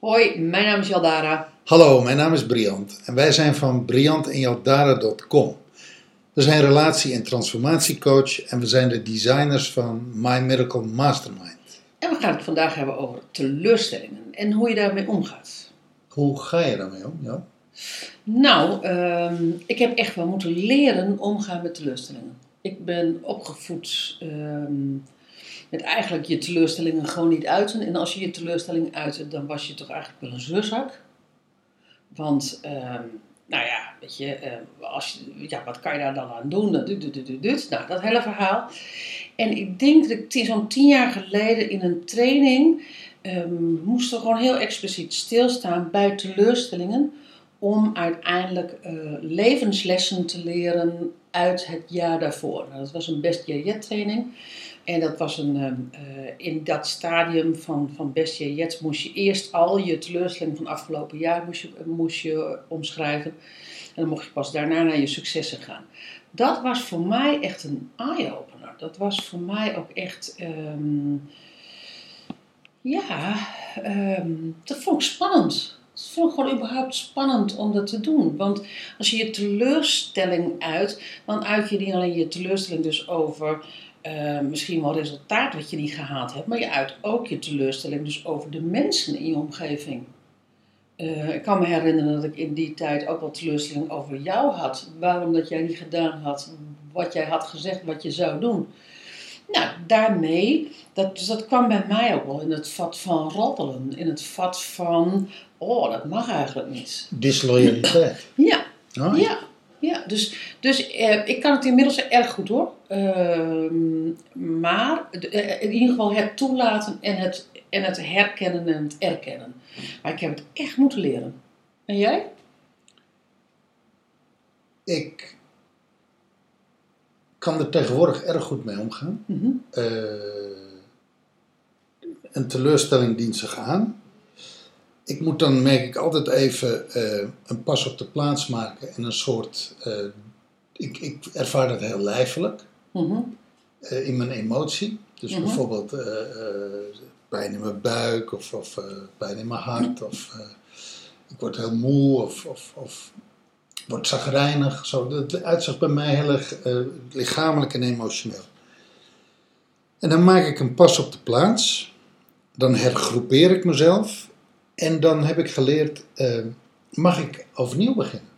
Hoi, mijn naam is Jaldara. Hallo, mijn naam is Briant en wij zijn van briantenjaldara.com. We zijn relatie- en transformatiecoach en we zijn de designers van My Miracle Mastermind. Gaan het vandaag hebben over teleurstellingen en hoe je daarmee omgaat. Hoe ga je daarmee om? Ja? Nou, ehm, ik heb echt wel moeten leren omgaan met teleurstellingen. Ik ben opgevoed ehm, met eigenlijk je teleurstellingen gewoon niet uiten. En als je je teleurstelling uitte, dan was je toch eigenlijk wel een zeurzak. Want, ehm, weet je, eh, als ja, wat kan je daar dan aan doen? Dat. Nou, dat hele verhaal. En ik denk dat ik zo'n tien jaar geleden in een training ehm moest gewoon heel expliciet stilstaan bij teleurstellingen. Om uiteindelijk eh, levenslessen te leren uit het jaar daarvoor. Nou, dat was een Best Jet training. En dat was een, ehm, eh, in dat stadium van, van Best Jet moest je eerst al je teleurstelling van afgelopen jaar moest je, moest je omschrijven. En dan mocht je pas daarna naar je successen gaan. Dat was voor mij echt een eye-opener. Dat was voor mij ook echt. ehm, ja, ehm, dat vond ik spannend. Dat vond ik gewoon überhaupt spannend om dat te doen. Want als je je teleurstelling uit, dan uit je niet alleen je teleurstelling dus over eh, misschien wel resultaat wat je niet gehaald hebt, maar je uit ook je teleurstelling dus over de mensen in je omgeving. Eh, ik kan me herinneren dat ik in die tijd ook wel teleurstelling over jou had. Waarom dat jij niet gedaan had wat jij had gezegd wat je zou doen. Nou, daarmee, dat, dus dat kwam bij mij ook wel in het vat van roddelen. In het vat van, oh, dat mag eigenlijk niet. Disloyaliteit. Ja, Oh, ja, ja. Dus, dus eh, ik kan het inmiddels erg goed hoor. Ehm, maar eh, in ieder geval het toelaten en het, en het herkennen en het erkennen. Maar ik heb het echt moeten leren. En jij? Ik kan er tegenwoordig erg goed mee omgaan. Mhm. Eh, een teleurstelling dient zich aan. Ik moet dan, merk ik, altijd even eh, een pas op de plaats maken en een soort. eh, ik, ik ervaar dat heel lijfelijk Mhm. Eh, in mijn emotie. Dus Mhm. bijvoorbeeld eh, eh, pijn in mijn buik of, of pijn in mijn hart. Of ik word heel moe of, of, of word zagrijnig. Zo, dat uitzicht bij mij heel erg lichamelijk en emotioneel. En dan maak ik een pas op de plaats. Dan hergroepeer ik mezelf. En dan heb ik geleerd, mag ik overnieuw beginnen?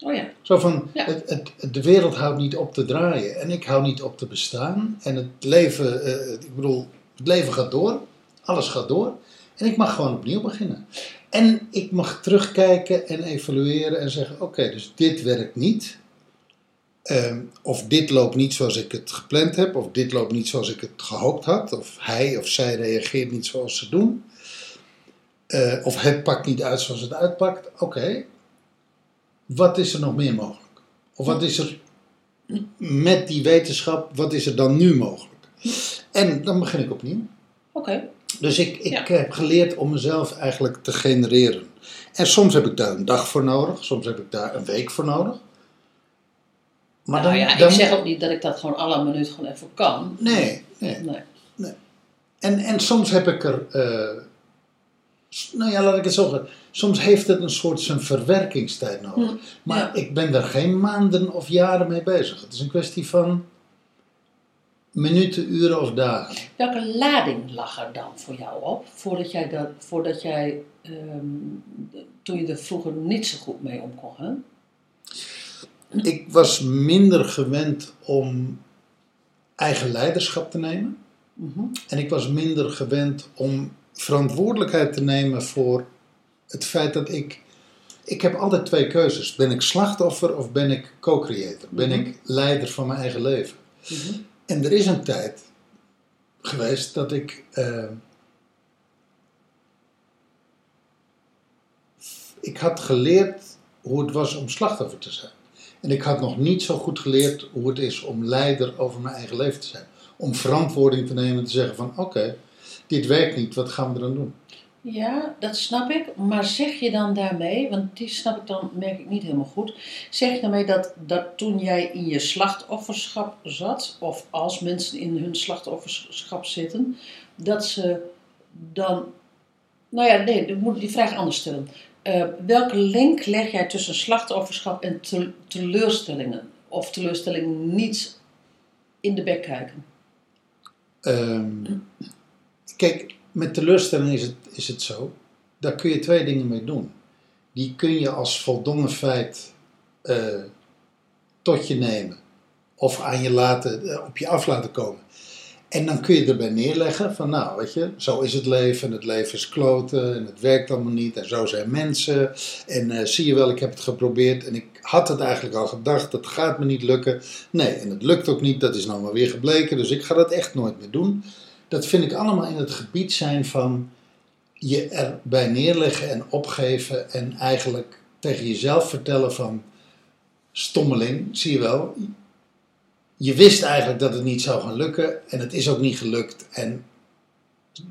Oh ja. Zo van, Ja. het, het, de wereld houdt niet op te draaien en ik hou niet op te bestaan. En het leven, eh, ik bedoel, het leven gaat door, alles gaat door. En ik mag gewoon opnieuw beginnen. En ik mag terugkijken en evalueren en zeggen, oké, dus dit werkt niet. Ehm, of dit loopt niet zoals ik het gepland heb, of dit loopt niet zoals ik het gehoopt had, of hij of zij reageert niet zoals ze doen. Eh, of het pakt niet uit zoals het uitpakt. Oké, wat is er nog meer mogelijk? Of wat is er met die wetenschap, wat is er dan nu mogelijk? En dan begin ik opnieuw. Oké. Dus ik, ik Ja. heb geleerd om mezelf eigenlijk te genereren. En soms heb ik daar een dag voor nodig, soms heb ik daar een week voor nodig. Maar nou dan, ja, dan- ik zeg ook niet dat ik dat gewoon alle minuut gewoon even kan. Nee, nee. Nee. En, en soms heb ik er, eh, nou ja, laat ik het zo zeggen. Soms heeft het een soort zijn verwerkingstijd nodig. Hm, Maar ja. ik ben daar geen maanden of jaren mee bezig. Het is een kwestie van minuten, uren of dagen. Welke lading lag er dan voor jou op? Voordat jij, dat, voordat jij ehm, toen je er vroeger niet zo goed mee om kon gaan? Ik was minder gewend om eigen leiderschap te nemen. Mhm. En ik was minder gewend om verantwoordelijkheid te nemen voor het feit dat ik. Ik heb altijd twee keuzes. Ben ik slachtoffer of ben ik co-creator? Ben Mhm. ik leider van mijn eigen leven? Mhm. En er is een tijd geweest dat ik. eh, ik had geleerd hoe het was om slachtoffer te zijn. En ik had nog niet zo goed geleerd hoe het is om leider over mijn eigen leven te zijn. Om verantwoording te nemen en te zeggen van oké. Dit werkt niet, wat gaan we dan doen? Ja, dat snap ik. Maar zeg je dan daarmee, want die snap ik dan, merk ik niet helemaal goed. Zeg je daarmee dat, dat toen jij in je slachtofferschap zat, of als mensen in hun slachtofferschap zitten, dat ze dan. Nou ja, nee, ik moet die vraag anders stellen. Eh, welke link leg jij tussen slachtofferschap en te- teleurstellingen? Of teleurstellingen niet in de bek kijken? Ehm, kijk, met teleurstelling is het, is het zo. Daar kun je twee dingen mee doen. Die kun je als voldongen feit eh, tot je nemen. Of aan je laten, eh, op je af laten komen. En dan kun je erbij neerleggen van nou, weet je, zo is het leven. En het leven is kloten en het werkt allemaal niet. En zo zijn mensen. En eh, zie je wel, ik heb het geprobeerd. En ik had het eigenlijk al gedacht, dat gaat me niet lukken. Nee, en het lukt ook niet. Dat is nou maar weer gebleken. Dus ik ga dat echt nooit meer doen. Dat vind ik allemaal in het gebied zijn van je erbij neerleggen en opgeven. En eigenlijk tegen jezelf vertellen van stommeling, zie je wel. Je wist eigenlijk dat het niet zou gaan lukken. En het is ook niet gelukt. En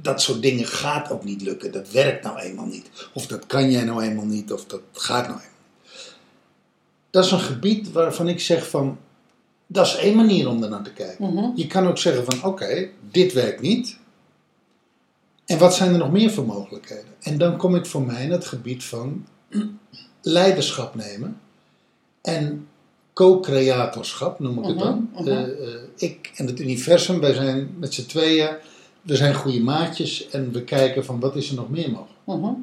dat soort dingen gaat ook niet lukken. Dat werkt nou eenmaal niet. Of dat kan jij nou eenmaal niet. Of dat gaat nou eenmaal niet. Dat is een gebied waarvan ik zeg van... Dat is één manier om ernaar te kijken. Mhm. Je kan ook zeggen van oké, dit werkt niet. En wat zijn er nog meer voor mogelijkheden? En dan kom ik voor mij in het gebied van leiderschap nemen. En co-creatorschap noem ik het dan. Mhm, mhm. Eh, eh, ik en het universum, wij zijn met z'n tweeën, we zijn goede maatjes en we kijken van wat is er nog meer mogelijk. Mhm.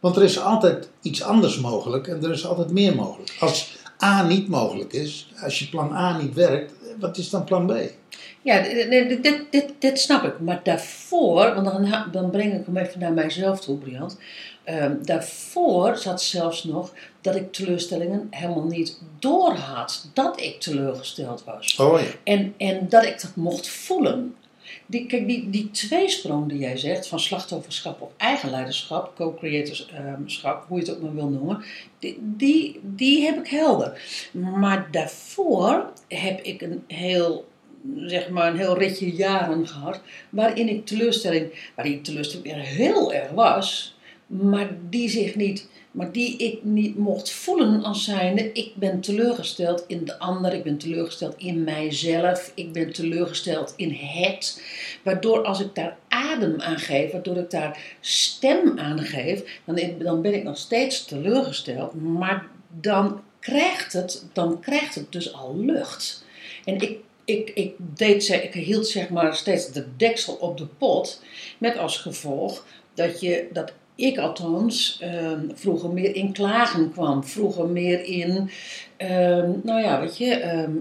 Want er is altijd iets anders mogelijk en er is altijd meer mogelijk. Als A niet mogelijk is, als je plan A niet werkt, wat is dan plan B? Ja, dit, dit, dit, dit snap ik. Maar daarvoor, want dan, dan breng ik hem even naar mijzelf toe, Briant. Ehm, daarvoor zat zelfs nog dat ik teleurstellingen helemaal niet doorhad. Dat ik teleurgesteld was. Oh ja. En, en dat ik dat mocht voelen. Die, kijk, die, die tweesprong die jij zegt, van slachtofferschap of eigen leiderschap, co-creatorschap, hoe je het ook maar wil noemen, die, die, die heb ik helder. Maar daarvoor heb ik een heel, zeg maar, een heel ritje jaren gehad, waarin ik teleurstelling, waarin teleurstelling heel erg was, maar die zich niet, maar die ik niet mocht voelen als zijnde, ik ben teleurgesteld in de ander, ik ben teleurgesteld in mijzelf, ik ben teleurgesteld in het, waardoor als ik daar adem aan geef, waardoor ik daar stem aan geef, dan, dan ben ik nog steeds teleurgesteld, maar dan krijgt het, dan krijgt het dus al lucht. En ik ik, ik, deed, ik hield zeg maar steeds de deksel op de pot. Met als gevolg dat, je, dat ik althans ehm, vroeger meer in klagen kwam. Vroeger meer in, ehm, nou ja, weet je, ehm,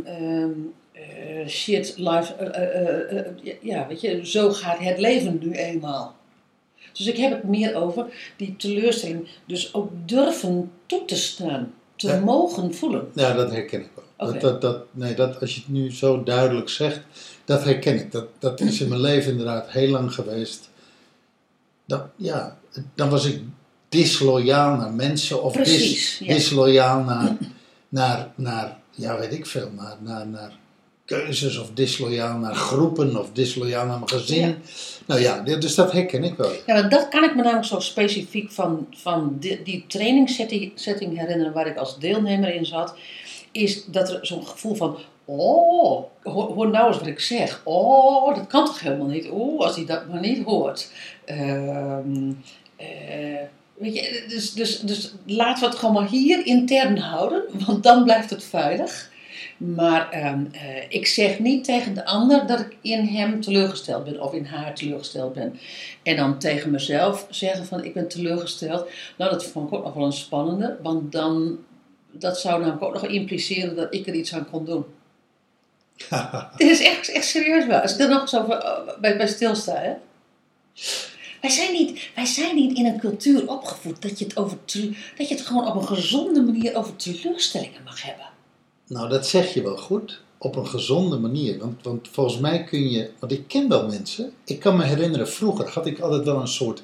eh, shit, life, eh, eh, ja, weet je, zo gaat het leven nu eenmaal. Dus ik heb het meer over die teleurstelling. Dus ook durven toe te staan. Te Ja. mogen voelen. Ja, dat herken ik wel. Dat, dat, nee, dat, als je het nu zo duidelijk zegt, dat herken ik. Dat, dat is in mijn leven inderdaad heel lang geweest. Dat, ja, dan was ik disloyaal naar mensen of dis, ja. disloyaal naar, naar, naar, ja weet ik veel, naar, naar, naar keuzes of disloyaal naar groepen of disloyaal naar mijn gezin. Ja. Nou ja, dus dat herken ik wel. Ja, want dat kan ik me namelijk zo specifiek van, van die, die trainingssetting setting herinneren waar ik als deelnemer in zat. Is dat er zo'n gevoel van, oh, hoor, nou eens wat ik zeg. Oh, dat kan toch helemaal niet. Oeh, als hij dat maar niet hoort. Ehm, eh, weet je, dus, dus, dus laten we het gewoon maar hier intern houden, want dan blijft het veilig. Maar ehm, eh, ik zeg niet tegen de ander dat ik in hem teleurgesteld ben of in haar teleurgesteld ben. En dan tegen mezelf zeggen van ik ben teleurgesteld. Nou, dat vond ik ook nog wel een spannende. Want dan, dat zou namelijk ook nog impliceren dat ik er iets aan kon doen. Dit is echt, echt serieus wel. Als ik er nog zo eh, bij, bij stilsta, hè. Wij zijn, niet, wij zijn niet in een cultuur opgevoed dat je, het over dat je het gewoon op een gezonde manier over teleurstellingen mag hebben. Nou, dat zeg je wel goed. Op een gezonde manier. Want, want volgens mij kun je. Want ik ken wel mensen. Ik kan me herinneren, vroeger had ik altijd wel een soort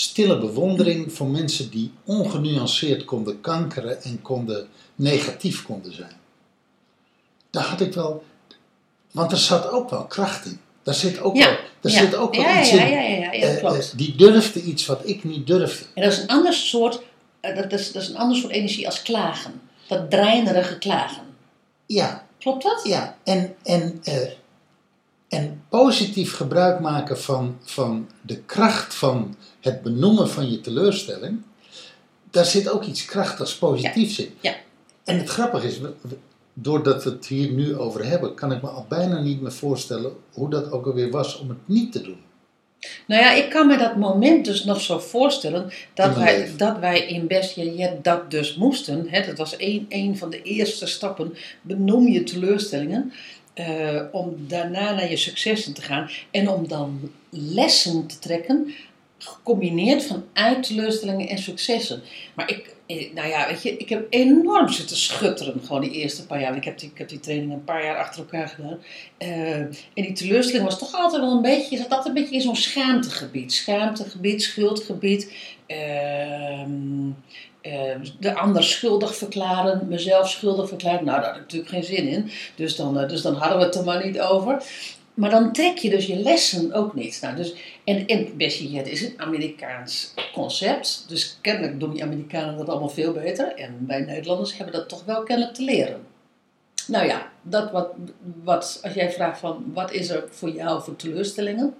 stille bewondering voor mensen die ongenuanceerd konden kankeren en konden negatief konden zijn. Daar had ik wel. Want er zat ook wel kracht in. Daar zit ook Ja, wel, daar ja. zit ook wel ja, iets ja, in. ja, ja, ja, ja, Eh, klopt. eh, die durfde iets wat ik niet durfde. En dat is een ander soort, eh, dat, is, dat is een ander soort energie als klagen. Dat dreinerige klagen. Ja, Klopt dat? ja. En, en, eh, en positief gebruik maken van, van de kracht van het benoemen van je teleurstelling. Daar zit ook iets krachtigs positiefs in. Ja. En het grappige is, doordat we het hier nu over hebben, kan ik me al bijna niet meer voorstellen hoe dat ook alweer was om het niet te doen. Nou ja, ik kan me dat moment dus nog zo voorstellen dat wij, leven. dat wij in Besje Jet dat dus moesten. Hè, dat was een, een van de eerste stappen. Benoem je teleurstellingen. eh, om daarna naar je successen te gaan. En om dan lessen te trekken. Gecombineerd vanuit teleurstellingen en successen. Maar ik, eh, nou ja, weet je, ik heb enorm zitten schutteren. Gewoon die eerste paar jaar. Ik heb die, ik heb die training een paar jaar achter elkaar gedaan. Eh, en die teleurstelling was toch altijd wel een beetje, je zat altijd een beetje in zo'n schaamtegebied. Schaamtegebied, schuldgebied. ehm, eh, de ander schuldig verklaren, mezelf schuldig verklaren. Nou, daar had ik natuurlijk geen zin in. Dus dan, eh, dus dan hadden we het er maar niet over. Maar dan trek je dus je lessen ook niet. Nou, dus, en, en Bessie Jet is een Amerikaans concept. Dus kennelijk doen die Amerikanen dat allemaal veel beter. En wij Nederlanders hebben dat toch wel kennelijk te leren. Nou ja, dat wat, wat, als jij vraagt van wat is er voor jou voor teleurstellingen,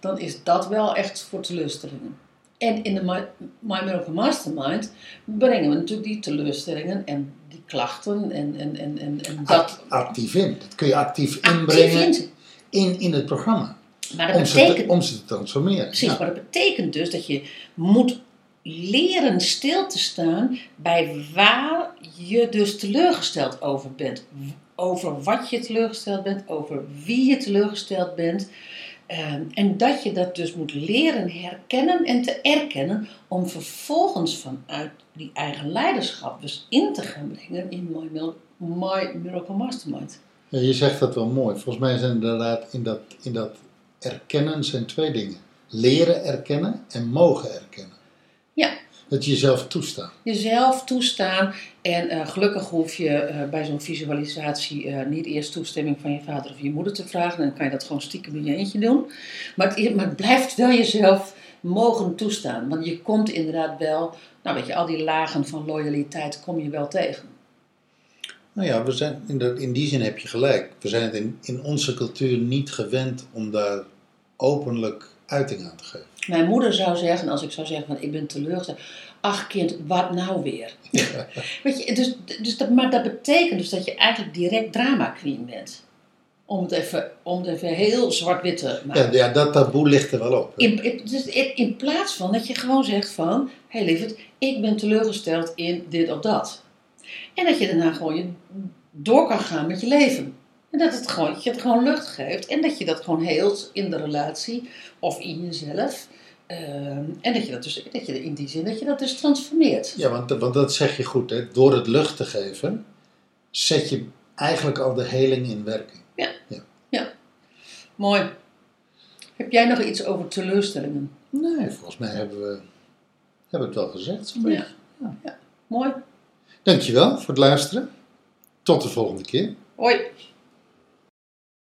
dan is dat wel echt voor teleurstellingen. En in de My, My Miracle Mastermind brengen we natuurlijk die teleurstellingen en die klachten en, en, en, en, en dat Act- actief in. Dat kun je actief actief inbrengen in. in, in het programma. Maar dat Om ze, betekent te, om ze te transformeren. Precies, Ja. maar dat betekent dus dat je moet leren stil te staan bij waar je dus teleurgesteld over bent. Over wat je teleurgesteld bent, over wie je teleurgesteld bent. Ehm, en dat je dat dus moet leren herkennen en te erkennen, om vervolgens vanuit die eigen leiderschap dus in te gaan brengen in My, My Miracle Mastermind. Ja, je zegt dat wel mooi. Volgens mij zijn inderdaad in dat, in dat erkennen zijn twee dingen. Leren erkennen en mogen erkennen. Ja. Dat je jezelf toestaat. jezelf toestaan. En eh, gelukkig hoef je eh, bij zo'n visualisatie eh, niet eerst toestemming van je vader of je moeder te vragen. Dan kan je dat gewoon stiekem in je eentje doen. Maar het, maar het blijft wel jezelf mogen toestaan. Want je komt inderdaad wel, nou weet je, al die lagen van loyaliteit kom je wel tegen. Nou ja, we zijn, in, de, in die zin heb je gelijk. We zijn het in, in onze cultuur niet gewend om daar openlijk uiting aan te geven. Mijn moeder zou zeggen, als ik zou zeggen van ik ben teleurgesteld. Ach kind, wat nou weer? Weet je, dus, dus dat, maar dat betekent dus dat je eigenlijk direct drama queen bent. Om het even, om het even heel zwart-wit te maken. Ja, ja, dat taboe ligt er wel op. In, in- dus in, in plaats van dat je gewoon zegt van... Hé hey lieverd, ik ben teleurgesteld in dit of dat. En dat je daarna gewoon je door kan gaan met je leven. En dat, het gewoon, dat je het gewoon lucht geeft. En dat je dat gewoon heelt in de relatie of in jezelf. Ehm, en dat je dat dus, dat je in die zin, dat je dat dus transformeert. Ja, want, want dat zeg je goed. Hè? Door het lucht te geven, zet je eigenlijk al de heling in werking. Mooi. Heb jij nog iets over teleurstellingen? Nee, volgens mij hebben we, hebben het wel gezegd. zo'n Ja. beetje. Mooi. Dankjewel voor het luisteren. Tot de volgende keer. Hoi.